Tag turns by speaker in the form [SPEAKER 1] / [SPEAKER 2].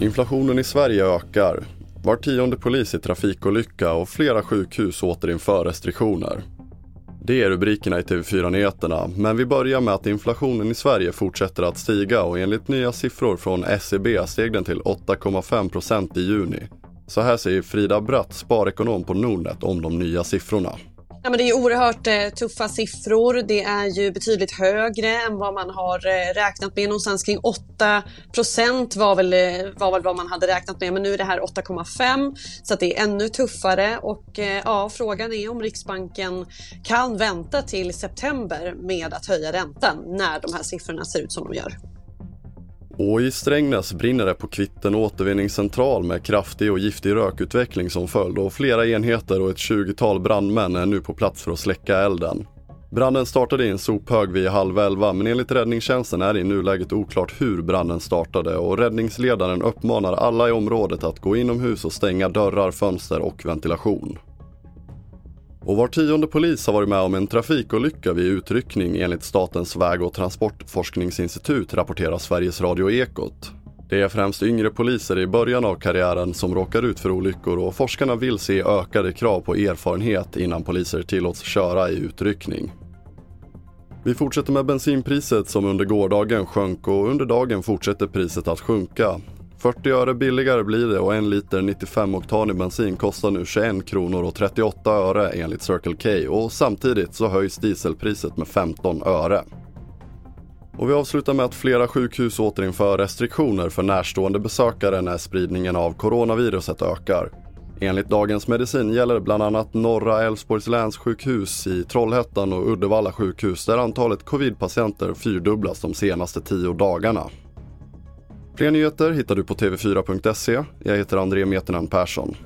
[SPEAKER 1] Inflationen i Sverige ökar. Var tionde polis i trafikolycka och flera sjukhus återinför restriktioner. Det är rubrikerna i TV4-nyheterna, men vi börjar med att inflationen i Sverige fortsätter att stiga och enligt nya siffror från SCB steg den till 8,5% i juni. Så här säger Frida Bratt, sparekonom på Nordnet, om de nya siffrorna.
[SPEAKER 2] Ja, men det är oerhört eh, tuffa siffror. Det är ju betydligt högre än vad man har eh, räknat med. Någonstans kring 8 procent var väl, eh, var väl vad man hade räknat med. Men nu är det här 8,5 så att det är ännu tuffare. Och eh, ja, frågan är om Riksbanken kan vänta till september med att höja räntan när de här siffrorna ser ut som de gör.
[SPEAKER 1] Och i Strängnäs brinner det på Kvitten återvinningscentral med kraftig och giftig rökutveckling som följd och flera enheter och ett 20-tal brandmän är nu på plats för att släcka elden. Branden startade i en sophög vid halv elva men enligt räddningstjänsten är det i nuläget oklart hur branden startade och räddningsledaren uppmanar alla i området att gå inomhus och stänga dörrar, fönster och ventilation. Och var tionde polis har varit med om en trafikolycka vid utryckning enligt Statens väg och transportforskningsinstitut rapporterar Sveriges Radio Ekot. Det är främst yngre poliser i början av karriären som råkar ut för olyckor och forskarna vill se ökade krav på erfarenhet innan poliser tillåts köra i utryckning. Vi fortsätter med bensinpriset som under gårdagen sjönk och under dagen fortsätter priset att sjunka. 40 öre billigare blir det och en liter 95-oktanig bensin kostar nu 21 kronor och 38 öre enligt Circle K och samtidigt så höjs dieselpriset med 15 öre. Och vi avslutar med att flera sjukhus återinför restriktioner för närstående besökare när spridningen av coronaviruset ökar. Enligt Dagens Medicin gäller det bland annat Norra Älvsborgs läns sjukhus i Trollhättan och Uddevalla sjukhus där antalet covidpatienter fyrdubblas de senaste tio dagarna. Fler nyheter hittar du på tv4.se. Jag heter André Meternan Persson.